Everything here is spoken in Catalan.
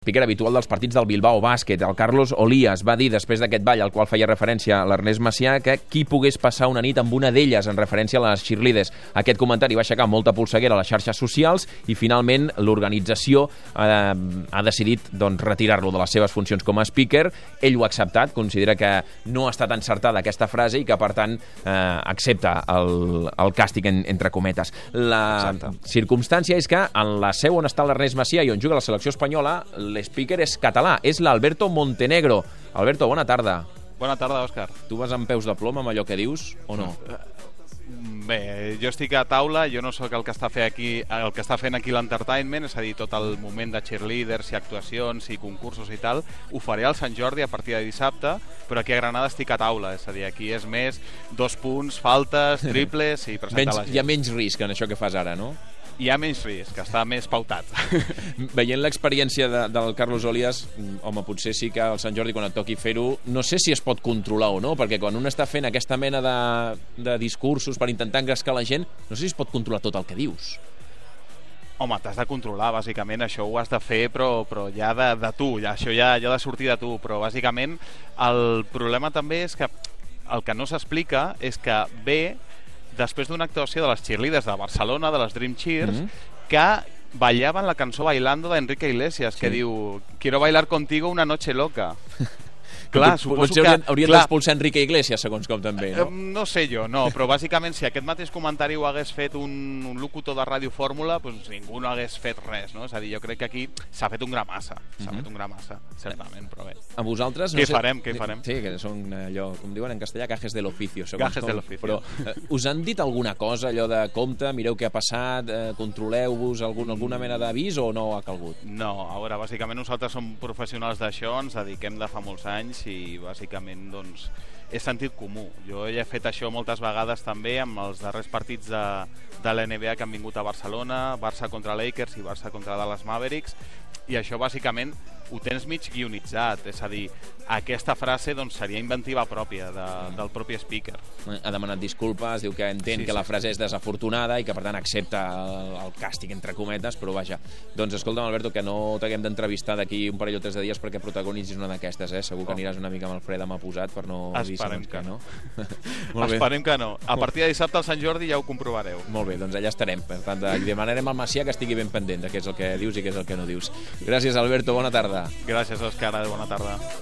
Piquer habitual dels partits del Bilbao Bàsquet. El Carlos Olías va dir després d'aquest ball al qual feia referència l'Ernest Macià que qui pogués passar una nit amb una d'elles en referència a les cheerleaders. Aquest comentari va aixecar molta polseguera a les xarxes socials i finalment l'organització eh, ha decidit doncs, retirar-lo de les seves funcions com a speaker. Ell ho ha acceptat, considera que no ha estat encertada aquesta frase i que per tant eh, accepta el, el càstig en, entre cometes. La Exacte. circumstància és que en la seu on està l'Ernest Macià i on juga la selecció espanyola l'speaker és català, és l'Alberto Montenegro. Alberto, bona tarda. Bona tarda, Òscar. Tu vas amb peus de plom amb allò que dius o no? Bé, jo estic a taula, jo no sóc el que està, fer aquí, el que està fent aquí l'entertainment, és a dir, tot el moment de cheerleaders i actuacions i concursos i tal, ho faré al Sant Jordi a partir de dissabte, però aquí a Granada estic a taula, és a dir, aquí és més dos punts, faltes, triples i presentar Menys, la gent. hi ha menys risc en això que fas ara, no? Hi ha menys risc, està més pautat. Veient l'experiència de, del Carlos Olias, mm, home, potser sí que al Sant Jordi, quan et toqui fer-ho, no sé si es pot controlar o no, perquè quan un està fent aquesta mena de, de discursos per intentar engrescar la gent, no sé si es pot controlar tot el que dius. Home, t'has de controlar, bàsicament, això ho has de fer, però, però ja de, de tu, ja, això ja, ja ha de sortir de tu, però bàsicament el problema també és que el que no s'explica és que ve després d'una actuació de les cheerleaders de Barcelona, de les Dream Cheers, mm -hmm. que ballaven la cançó Bailando d'Enrique Iglesias, que Sí. diu Quiero bailar contigo una noche loca. Clar, Clar, suposo potser que... haurien, haurien d'expulsar Enrique Iglesias, segons com també, no? Eh, No sé jo, no, però bàsicament si aquest mateix comentari ho hagués fet un, un locutor de Ràdio Fórmula, doncs ningú no hagués fet res, no? És a dir, jo crec que aquí s'ha fet un gra massa, s'ha Mhm. fet un gra massa, certament, però bé. A vosaltres... Què farem, què farem? Sí, que són allò, com diuen en castellà, cajes de l'oficio. segons Gajes com. de l'oficio. Però eh, us han dit alguna cosa, allò de compte, mireu què ha passat, eh, controleu-vos, algun, alguna mena d'avís o no ha calgut? No, a veure, bàsicament nosaltres som professionals d'això, ens dediquem de fa molts anys i bàsicament, doncs, és sentit comú. Jo ja he fet això moltes vegades també amb els darrers partits de, de l'NBA que han vingut a Barcelona, Barça contra Lakers i Barça contra Dallas Mavericks, i això bàsicament ho tens mig guionitzat, és a dir, aquesta frase doncs, seria inventiva pròpia de, del propi speaker. Ha demanat disculpes, diu que entén Sí, que sí. la frase és desafortunada i que per tant accepta el, el càstig entre cometes, però vaja. Doncs escolta'm, Alberto, que no t'haguem d'entrevistar d'aquí un parell o tres de dies perquè protagonitzis una d'aquestes, eh? Segur que Oh. aniràs una mica amb el fre de mà posat per no dir Esperem que no. Molt bé. Esperem que no. A partir de dissabte al Sant Jordi ja ho comprovareu. Molt bé, doncs allà estarem. Per tant, li demanarem al Macià que estigui ben pendent de què és el que dius i què és el que no dius. Gràcies, Alberto. Bona tarda. Gràcies, Òscar. Bona tarda.